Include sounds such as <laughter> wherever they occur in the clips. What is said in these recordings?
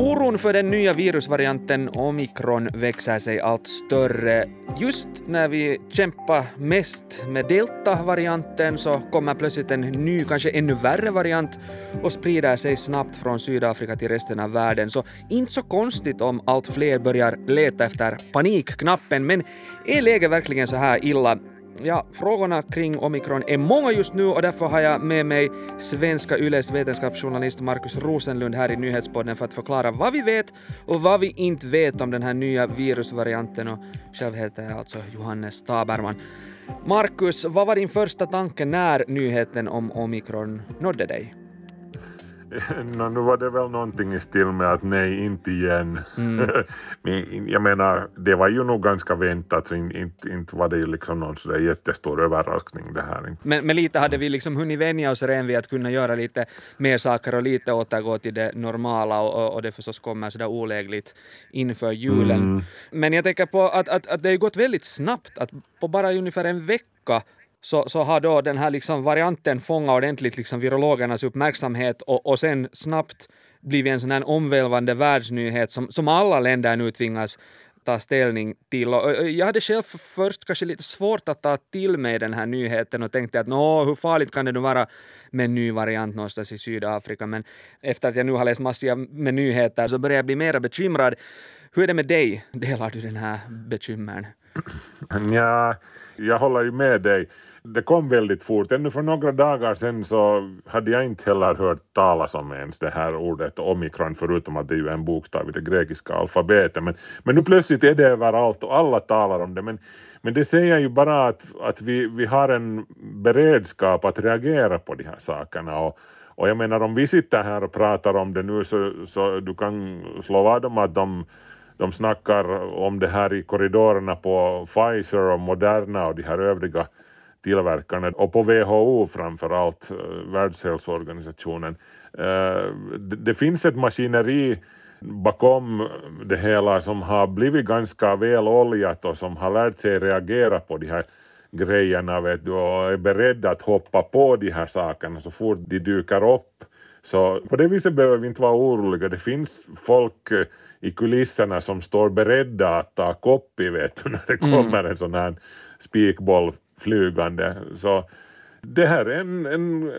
Oron för den nya virusvarianten omikron växer sig allt större. Just när vi kämpar mest med delta-varianten så kommer plötsligt en ny, kanske ännu värre variant och sprider sig snabbt från Sydafrika till resten av världen. Så inte så konstigt om allt fler börjar leta efter panikknappen, men är läget verkligen så här illa? Ja, frågorna kring omikron är många just nu och därför har jag med mig svenska Yles vetenskapsjournalist Markus Rosenlund här i nyhetspodden för att förklara vad vi vet och vad vi inte vet om den här nya virusvarianten och själv heter jag alltså Johannes Taberman. Markus, vad var din första tanke när nyheten om omikron nådde dig? <laughs> no, nu var det väl någonting i stil med att nej, inte igen. Mm. <laughs> Men jag menar, det var ju nog ganska väntat, så inte, inte var det ju liksom någon sådär jättestor överraskning det här. Men, men lite hade vi liksom hunnit vänja oss redan vid att kunna göra lite mer saker och lite återgå till det normala och, och det förstås kommer sådär olägligt inför julen. Mm. Men jag tänker på att, att, att det har gått väldigt snabbt, att på bara ungefär en vecka så, så har då den här liksom varianten fångat ordentligt liksom virologernas uppmärksamhet och, och sen snabbt blivit en sån här omvälvande världsnyhet som, som alla länder nu tvingas ta ställning till. Och jag hade själv först kanske lite svårt att ta till mig den här nyheten och tänkte att nå, hur farligt kan det nu vara med en ny variant någonstans i Sydafrika? Men efter att jag nu har läst massor med nyheter så börjar jag bli mera bekymrad. Hur är det med dig? Delar du den här bekymren? <clears throat> Ja, jag håller ju med dig det kom väldigt fort. Ännu för några dagar sedan så hade jag inte heller hört talas om ens det här ordet omikron förutom att det är ju en bokstav i det grekiska alfabetet. Men, men nu plötsligt är det överallt och alla talar om det. Men, men det säger ju bara att, att vi, vi har en beredskap att reagera på de här sakerna. Och, och jag menar om vi sitter här och pratar om det nu så, så du kan slå vad om att de de snackar om det här i korridorerna på Pfizer och Moderna och de här övriga tillverkarna och på WHO framför allt, eh, Världshälsoorganisationen. Eh, det finns ett maskineri bakom det hela som har blivit ganska väl oljat och som har lärt sig reagera på de här grejerna vet du, och är beredda att hoppa på de här sakerna så fort de dyker upp. Så på det viset behöver vi inte vara oroliga. Det finns folk eh, i kulisserna som står beredda att ta kopp i vet du, när det mm. kommer mm. en sån här spikboll flygande. Så det här är en, en,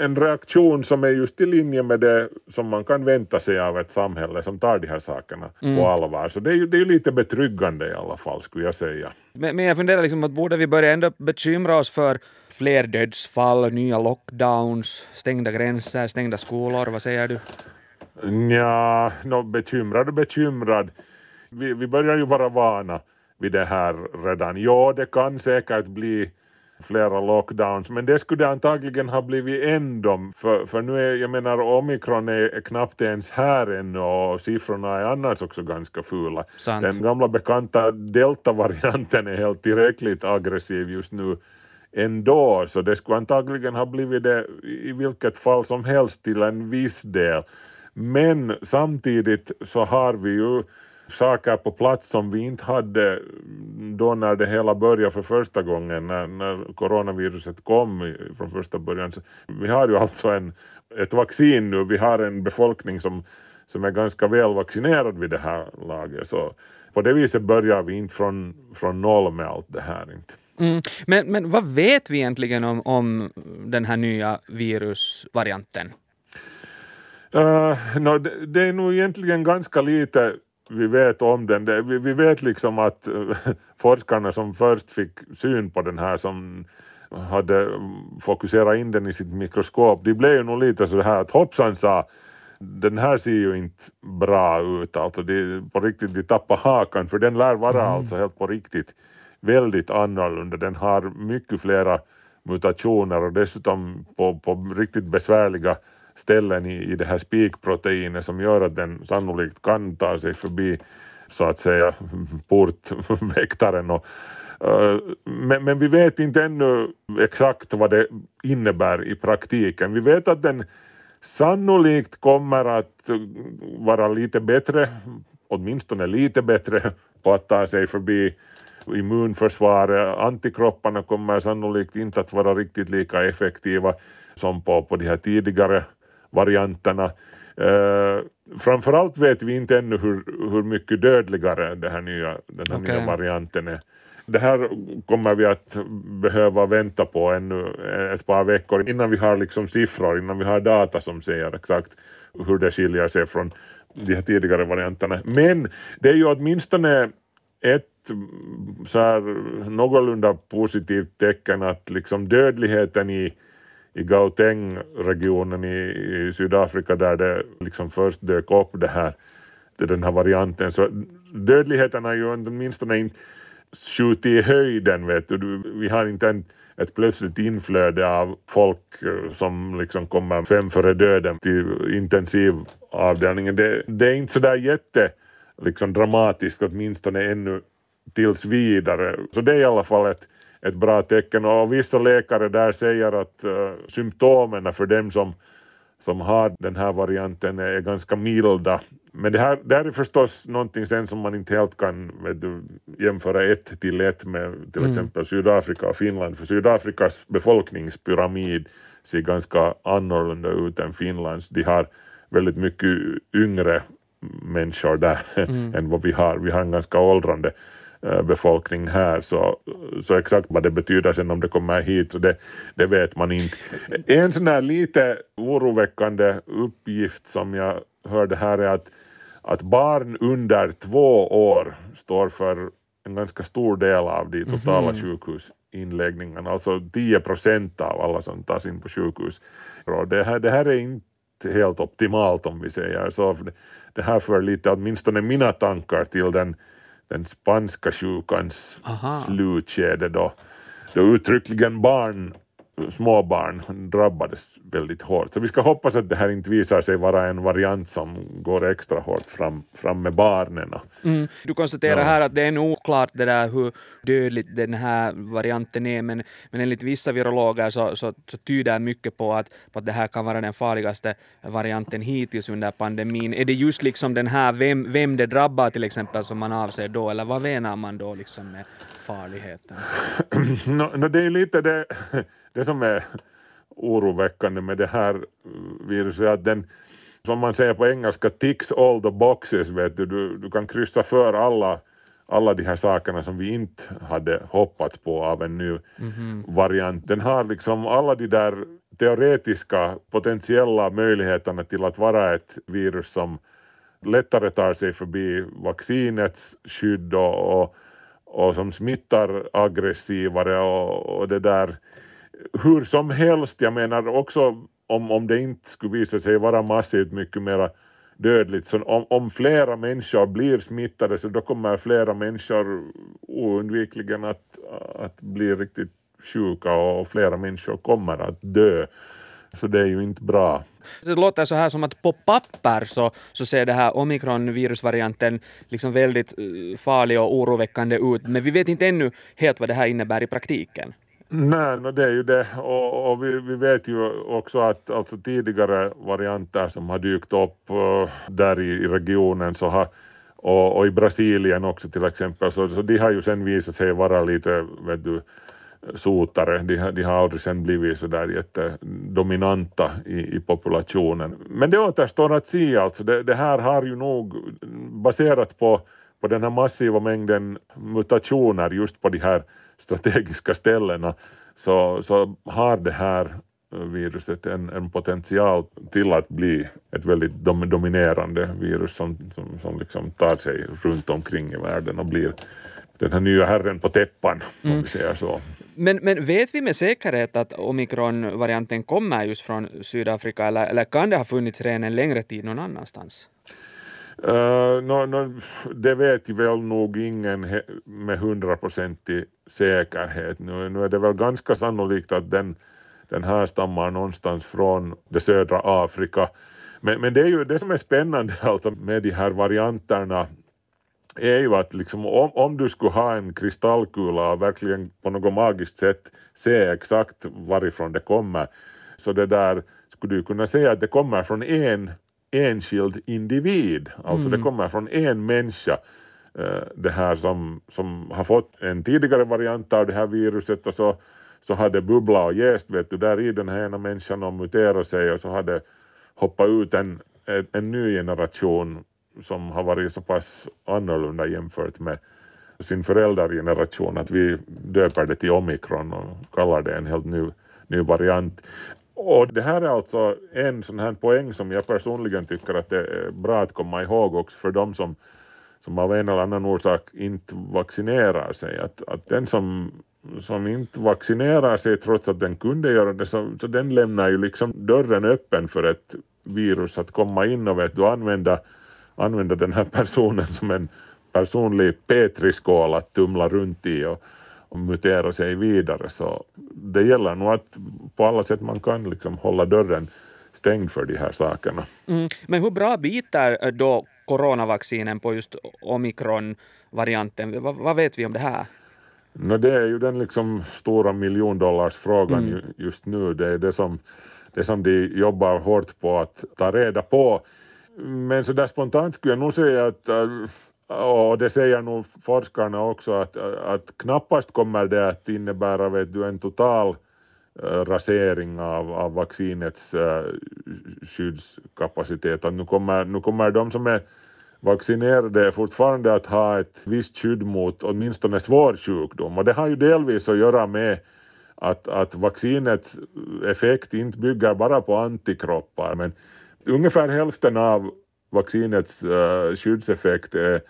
en reaktion som är just i linje med det som man kan vänta sig av ett samhälle som tar de här sakerna mm. på allvar. Så det är ju det är lite betryggande i alla fall skulle jag säga. Men, men jag funderar liksom att borde vi börja ändå bekymra oss för fler dödsfall, nya lockdowns, stängda gränser, stängda skolor, vad säger du? Ja, no, bekymrad och bekymrad. Vi, vi börjar ju vara vana vid det här redan. Ja, det kan säkert bli flera lockdowns, men det skulle antagligen ha blivit ändå, för, för nu är, jag menar, omikron är, är knappt ens här ännu och siffrorna är annars också ganska fula. Sant. Den gamla bekanta delta-varianten är helt tillräckligt aggressiv just nu ändå, så det skulle antagligen ha blivit det i vilket fall som helst till en viss del. Men samtidigt så har vi ju saker på plats som vi inte hade då när det hela började för första gången, när, när coronaviruset kom från första början. Så vi har ju alltså en, ett vaccin nu, vi har en befolkning som, som är ganska väl vaccinerad vid det här laget. Så på det viset börjar vi inte från, från noll med allt det här. Inte. Mm. Men, men vad vet vi egentligen om, om den här nya virusvarianten? Uh, no, det, det, är nog egentligen ganska lite vi vet om den. Det, vi, vi, vet liksom att uh, <laughs> forskarna som först fick syn på den här som hade fokuserat in den i sitt mikroskop, de blev ju nog lite så här att hoppsan sa den här ser ju inte bra ut, alltså de, på riktigt, de tappar hakan för den lär vara mm. alltså helt på riktigt väldigt annorlunda. Den har mycket flera mutationer och dessutom på, på riktigt besvärliga ställen i, i det här spikproteinet som gör att den sannolikt kan ta sig förbi så att säga <laughs> portväktaren. Och, eh, men, men vi vet inte ännu exakt vad det innebär i praktiken. Vi vet att den sannolikt kommer att vara lite bättre, åtminstone lite bättre på att ta sig förbi immunförsvaret, antikropparna kommer sannolikt inte att vara riktigt lika effektiva som på, på de här tidigare varianterna. Uh, framförallt vet vi inte ännu hur, hur mycket dödligare det här nya, den här okay. nya varianten är. Det här kommer vi att behöva vänta på ännu ett par veckor innan vi har liksom siffror, innan vi har data som säger exakt hur det skiljer sig från de här tidigare varianterna. Men det är ju åtminstone ett så här någorlunda positivt tecken att liksom dödligheten i, i Gauteng-regionen i, i Sydafrika där det liksom först dök upp det här, den här varianten, så dödligheten har ju åtminstone inte skjutit i höjden. Vet du. Vi har inte en, ett plötsligt inflöde av folk eh, som liksom kommer fem före döden till intensivavdelningen. Det, det är inte så där jätte liksom dramatiskt åtminstone ännu tills vidare. Så det är i alla fall ett, ett bra tecken och vissa läkare där säger att uh, symptomen för dem som som har den här varianten är ganska milda. Men det här, det här är förstås någonting sen som man inte helt kan du, jämföra ett till ett med till mm. exempel Sydafrika och Finland, för Sydafrikas befolkningspyramid ser ganska annorlunda ut än Finlands. De har väldigt mycket yngre människor där mm. <laughs> än vad vi har. Vi har en ganska åldrande Eh, befolkning här, så, så exakt vad det betyder sen om det kommer hit, det, det vet man inte. En sån här lite oroväckande uppgift som jag hörde här är att, att barn under två år står för en ganska stor del av de totala mm. sjukhusinläggningarna, alltså 10 procent av alla som tas in på sjukhus. Det, här, det här är inte helt optimalt om vi säger så. Det här för lite, åtminstone mina tankar till den den spanska sjukans slutskede då, då uttryckligen barn småbarn drabbades väldigt hårt. Så vi ska hoppas att det här inte visar sig vara en variant som går extra hårt fram, fram med barnen. Mm. Du konstaterar ja. här att det är nog oklart det där hur dödligt den här varianten är, men, men enligt vissa virologer så, så, så tyder mycket på att, på att det här kan vara den farligaste varianten hittills under pandemin. Är det just liksom den här, vem, vem det drabbar till exempel, som man avser då, eller vad menar man då liksom med farligheten? <clears throat> no, no, det är lite det det som är oroväckande med det här viruset att den, som man säger på engelska, ticks all the boxes, vet du. Du, du kan kryssa för alla, alla de här sakerna som vi inte hade hoppats på av en ny mm -hmm. variant. Den har liksom alla de där teoretiska potentiella möjligheterna till att vara ett virus som lättare tar sig förbi vaccinets skydd och, och, och som smittar aggressivare och, och det där hur som helst, jag menar också om, om det inte skulle visa sig vara massivt mycket mer dödligt, så om, om flera människor blir smittade så då kommer flera människor oundvikligen att, att bli riktigt sjuka och flera människor kommer att dö. Så det är ju inte bra. Det låter så här som att på papper så, så ser det här omikron-virusvarianten liksom väldigt eh, farlig och oroväckande ut, men vi vet inte ännu helt vad det här innebär i praktiken. Nej, no, det är ju det och, och vi, vi, vet ju också att alltså tidigare varianter som har dykt upp uh, där i, i, regionen så har, och, och, i Brasilien också till exempel, så, så de har ju sen visat sig vara lite vet du, sotare, de, de har aldrig sen blivit så där jättedominanta i, i populationen. Men det återstår att se alltså, det, det här har ju nog baserat på, på den här massiva mängden mutationer just på de här strategiska ställena så, så har det här viruset en, en potential till att bli ett väldigt dom, dominerande virus som, som, som liksom tar sig runt omkring i världen och blir den här nya herren på täppan, om mm. vi säger så. Men, men vet vi med säkerhet att omikron-varianten kommer just från Sydafrika eller, eller kan det ha funnits redan en längre tid någon annanstans? Uh, no, no, det vet ju väl nog ingen med hundraprocentig säkerhet. Nu, nu är det väl ganska sannolikt att den, den här stammar någonstans från det södra Afrika. Men, men det är ju det som är spännande alltså med de här varianterna är ju att liksom, om, om du skulle ha en kristallkula och verkligen på något magiskt sätt se exakt varifrån det kommer, så det där skulle du kunna säga att det kommer från en enskild individ, alltså mm. det kommer från en människa det här som, som har fått en tidigare variant av det här viruset och så, så har det bubblat och jäst vet du, där i den här ena människan och muterat sig och så har det hoppat ut en, en, en ny generation som har varit så pass annorlunda jämfört med sin föräldrageneration att vi döper det till omikron och kallar det en helt ny, ny variant. Och det här är alltså en sån här poäng som jag personligen tycker att det är bra att komma ihåg också för de som, som av en eller annan orsak inte vaccinerar sig. Att, att den som, som inte vaccinerar sig trots att den kunde göra det så, så den lämnar ju liksom dörren öppen för ett virus att komma in och vet du använda, använda den här personen som en personlig petriskål att tumla runt i och, och mutera sig vidare. Så det gäller nog att på alla sätt man kan liksom hålla dörren stängd för de här sakerna. Mm. Men hur bra biter då coronavaccinen på just omikron-varianten? Vad, vad, vet vi om det här? No, det är ju den liksom stora miljondollarsfrågan mm. just nu. Det är det som, det som de jobbar hårt på att ta reda på. Men så där spontant skulle jag nog säga att äh, och det säger nog forskarna också att, äh, att knappast kommer det att innebära vet du, en total äh, rasering av, av vaccinets skyddskapacitet. Att nu, kommer, nu kommer de som är vaccinerade fortfarande att ha ett visst skydd mot åtminstone svår sjukdom och det har ju delvis att göra med att, att vaccinets effekt inte bygger bara på antikroppar men ungefär hälften av vaccinets uh, skyddseffekt är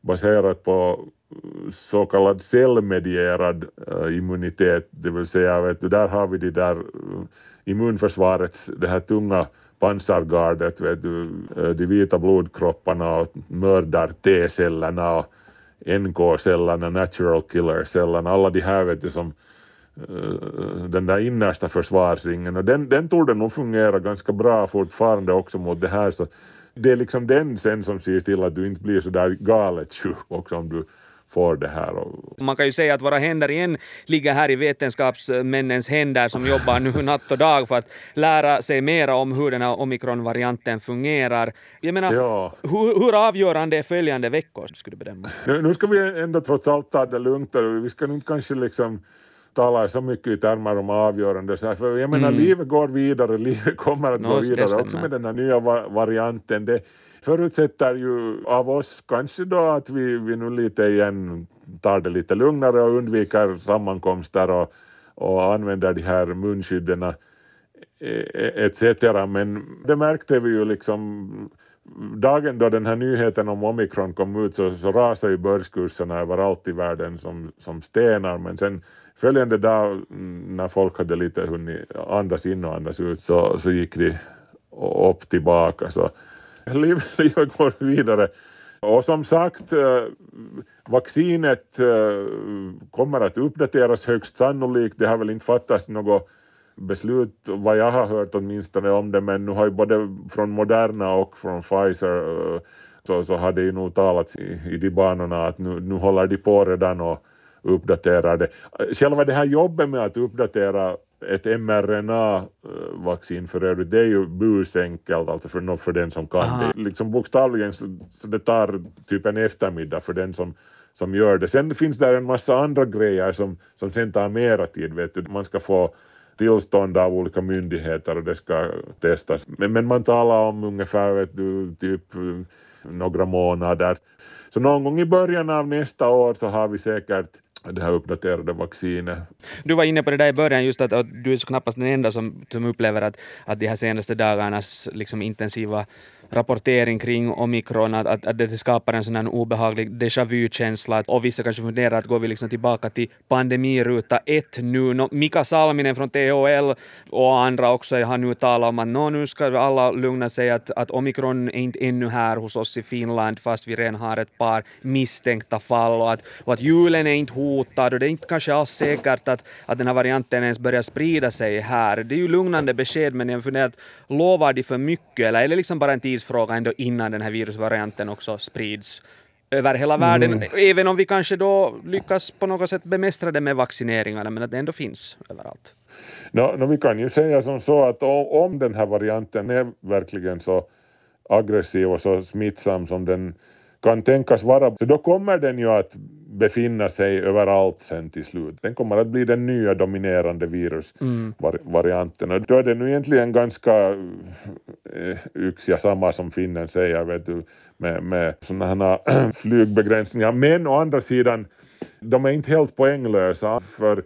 baserat på eh, så kallad cellmedierad uh, immunitet, det vill säga vet du, där har vi det där uh, immunförsvarets, det här tunga pansargardet, vet du, de vita blodkropparna och mördar T-cellerna och NK-cellerna, natural killer-cellerna, alla de här vet du som den där innersta försvarsringen och den, den torde nog fungera ganska bra fortfarande också mot det här så det är liksom den sen som ser till att du inte blir så där galet sjuk också om du får det här. Man kan ju säga att våra händer igen ligger här i vetenskapsmännens händer som jobbar nu <laughs> natt och dag för att lära sig mera om hur den här omikronvarianten fungerar. Jag menar, ja. hur, hur avgörande är följande veckor, skulle du bedöma? Nu, nu ska vi ändå trots allt ta det lugnt vi ska inte kanske liksom talar så mycket i termer om avgörande. Så här, för jag menar, mm. livet går vidare, livet kommer att no, gå vidare också med den här nya varianten. Det förutsätter ju av oss kanske då att vi, vi nu lite igen tar det lite lugnare och undviker sammankomster och, och använder de här munskydden etc. Men det märkte vi ju liksom dagen då den här nyheten om omikron kom ut så, så rasade ju börskurserna överallt i världen som, som stenar men sen följande dag mm, när folk hade lite hunnit andas in och andas ut så, så gick de upp tillbaka. Så livet, <laughs> livet går vidare. Och som sagt, eh, vaccinet eh, kommer att uppdateras högst sannolikt. Det har väl inte fattats något beslut, vad jag har hört åtminstone om det, men nu har ju både från Moderna och från Pfizer eh, så, så har det ju nog talats i, i de banorna att nu, nu håller de på redan och uppdaterar det. Själva det här jobbet med att uppdatera ett mRNA-vaccin för övrigt, det är ju busenkelt alltså för, för den som kan Aha. det. Liksom bokstavligen så, så det tar typ en eftermiddag för den som som gör det. Sen finns det en massa andra grejer som, som sen tar mera tid. Vet du. Man ska få tillstånd av olika myndigheter och det ska testas. Men, men man talar om ungefär vet du, typ eh, några månader. Så någon gång i början av nästa år så har vi säkert det här uppdaterade vaccinet. Du var inne på det där i början, just att, att du är så knappast den enda som, som upplever att, att de här senaste dagarnas liksom, intensiva rapportering kring omikron, att, att, att det skapar en sån här obehaglig déjà vu-känsla. Och vissa kanske funderar att går vi liksom tillbaka till pandemiruta ett nu. No, Mika Salminen från THL och andra också har nu talat om att no, nu ska alla lugna sig att, att omikron är inte ännu här hos oss i Finland fast vi redan har ett par misstänkta fall och att, och att julen är inte hotad och det är inte kanske alls säkert att, att den här varianten ens börjar sprida sig här. Det är ju lugnande besked men jag funderar att lovar de för mycket eller är det liksom bara en tids tidsfråga ändå innan den här virusvarianten också sprids över hela världen, mm. även om vi kanske då lyckas på något sätt bemästra det med vaccineringarna, men att det ändå finns överallt. No, no, vi kan ju säga som så att om den här varianten är verkligen så aggressiv och så smittsam som den kan tänkas vara, så då kommer den ju att befinna sig överallt sen till slut. Den kommer att bli den nya dominerande virusvarianten mm. och då är det nu egentligen ganska äh, yxiga samma som finnen säger vet du, med, med sådana här <clears throat> flygbegränsningar. Men å andra sidan, de är inte helt poänglösa för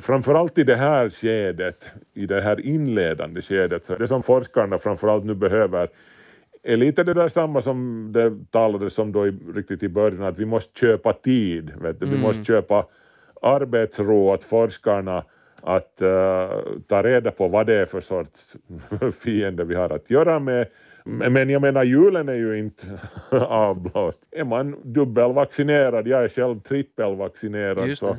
framförallt i det här skedet, i det här inledande skedet, så det som forskarna framförallt nu behöver är lite det där samma som det talades om då i, riktigt i början, att vi måste köpa tid. Vet du? Mm. Vi måste köpa arbetsro åt forskarna att uh, ta reda på vad det är för sorts <laughs> fiende vi har att göra med. Men jag menar, julen är ju inte <laughs> avblåst. Är man dubbelvaccinerad, jag är själv trippelvaccinerad, så,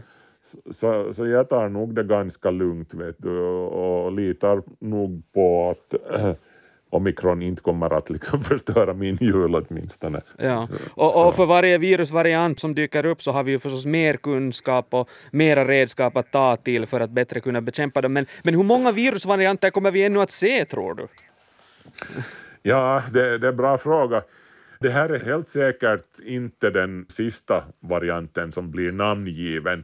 så, så jag tar nog det ganska lugnt vet du, och, och litar nog på att <clears throat> omikron inte kommer att liksom <laughs> förstöra min jul åtminstone. Ja. och, och för varje virusvariant som dyker upp så har vi ju förstås mer kunskap och mera redskap att ta till för att bättre kunna bekämpa dem. Men, men hur många virusvarianter kommer vi ännu att se tror du? <laughs> Ja, det, det är en bra fråga. Det här är helt säkert inte den sista varianten som blir namngiven.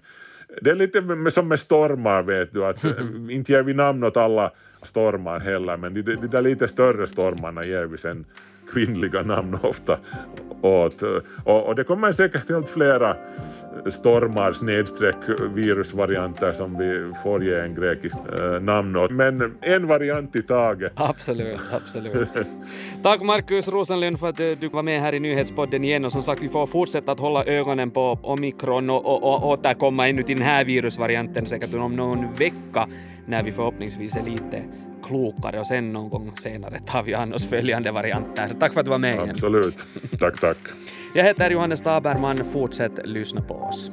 Det är lite som med stormar vet du, att <laughs> inte ger vi namn åt alla stormar heller, men de, de där lite större stormarna ger vi sen kvinnliga namn ofta åt. Och, och det kommer säkert helt flera stormar snedstreck virusvarianter som vi får ge en grekisk äh, namn åt. Men en variant i taget. Absolut, absolut. <laughs> Tack Markus Rosenlund för att eh, du var med här i nyhetspodden igen och som sagt vi får fortsätta att hålla ögonen på omikron och, och, och återkomma ännu till den här virusvarianten säkert om någon vecka när vi förhoppningsvis är lite klokare och sen någon gång senare tar vi an oss följande varianter. Tack för att du var med igen. Absolut. Tack, tack. Jag heter Johannes Taberman. Fortsätt lyssna på oss.